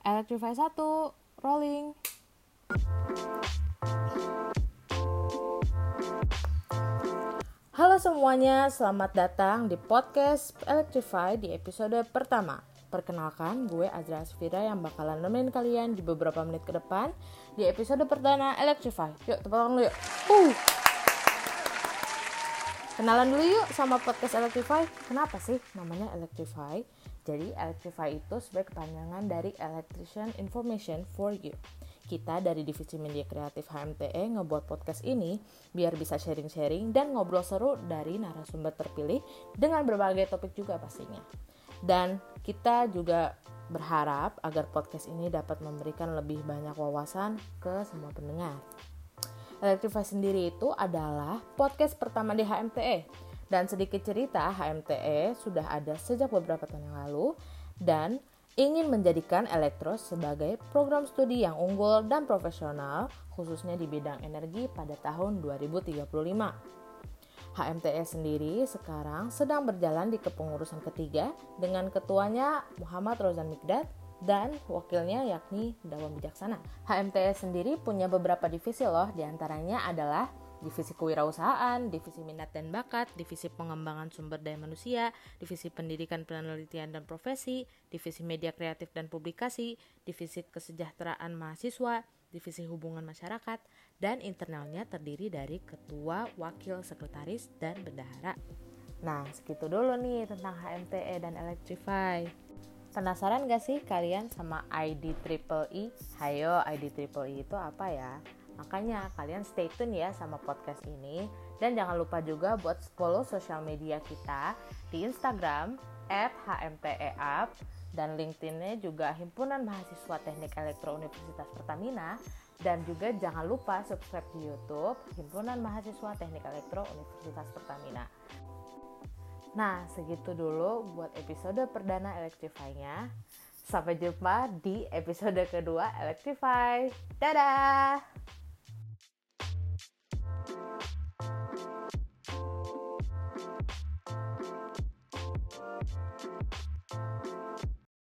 Electrify 1, rolling. Halo semuanya, selamat datang di podcast Electrify di episode pertama. Perkenalkan, gue Azra Asfira yang bakalan nemenin kalian di beberapa menit ke depan di episode perdana Electrify. Yuk, tepuk tangan yuk. Uh. Kenalan dulu yuk sama podcast Electrify. Kenapa sih namanya Electrify? Jadi Electrify itu sebagai kepanjangan dari Electrician Information for You. Kita dari Divisi Media Kreatif HMTE ngebuat podcast ini biar bisa sharing-sharing dan ngobrol seru dari narasumber terpilih dengan berbagai topik juga pastinya. Dan kita juga berharap agar podcast ini dapat memberikan lebih banyak wawasan ke semua pendengar. Electrify sendiri itu adalah podcast pertama di HMTE. Dan sedikit cerita, HMTE sudah ada sejak beberapa tahun yang lalu dan ingin menjadikan Elektros sebagai program studi yang unggul dan profesional khususnya di bidang energi pada tahun 2035. HMTE sendiri sekarang sedang berjalan di kepengurusan ketiga dengan ketuanya Muhammad Rozan Mikdad dan wakilnya yakni Dawan Bijaksana. HMTE sendiri punya beberapa divisi loh, di antaranya adalah divisi kewirausahaan, divisi minat dan bakat, divisi pengembangan sumber daya manusia, divisi pendidikan penelitian dan profesi, divisi media kreatif dan publikasi, divisi kesejahteraan mahasiswa, divisi hubungan masyarakat, dan internalnya terdiri dari ketua, wakil, sekretaris, dan bendahara. Nah, segitu dulu nih tentang HMTE dan Electrify. Penasaran gak sih kalian sama ID Triple E? Hayo, ID Triple E itu apa ya? Makanya kalian stay tune ya sama podcast ini dan jangan lupa juga buat follow sosial media kita di Instagram @hmteap dan LinkedIn-nya juga Himpunan Mahasiswa Teknik Elektro Universitas Pertamina dan juga jangan lupa subscribe di YouTube Himpunan Mahasiswa Teknik Elektro Universitas Pertamina. Nah, segitu dulu buat episode perdana Electrify-nya. Sampai jumpa di episode kedua Electrify. Dadah!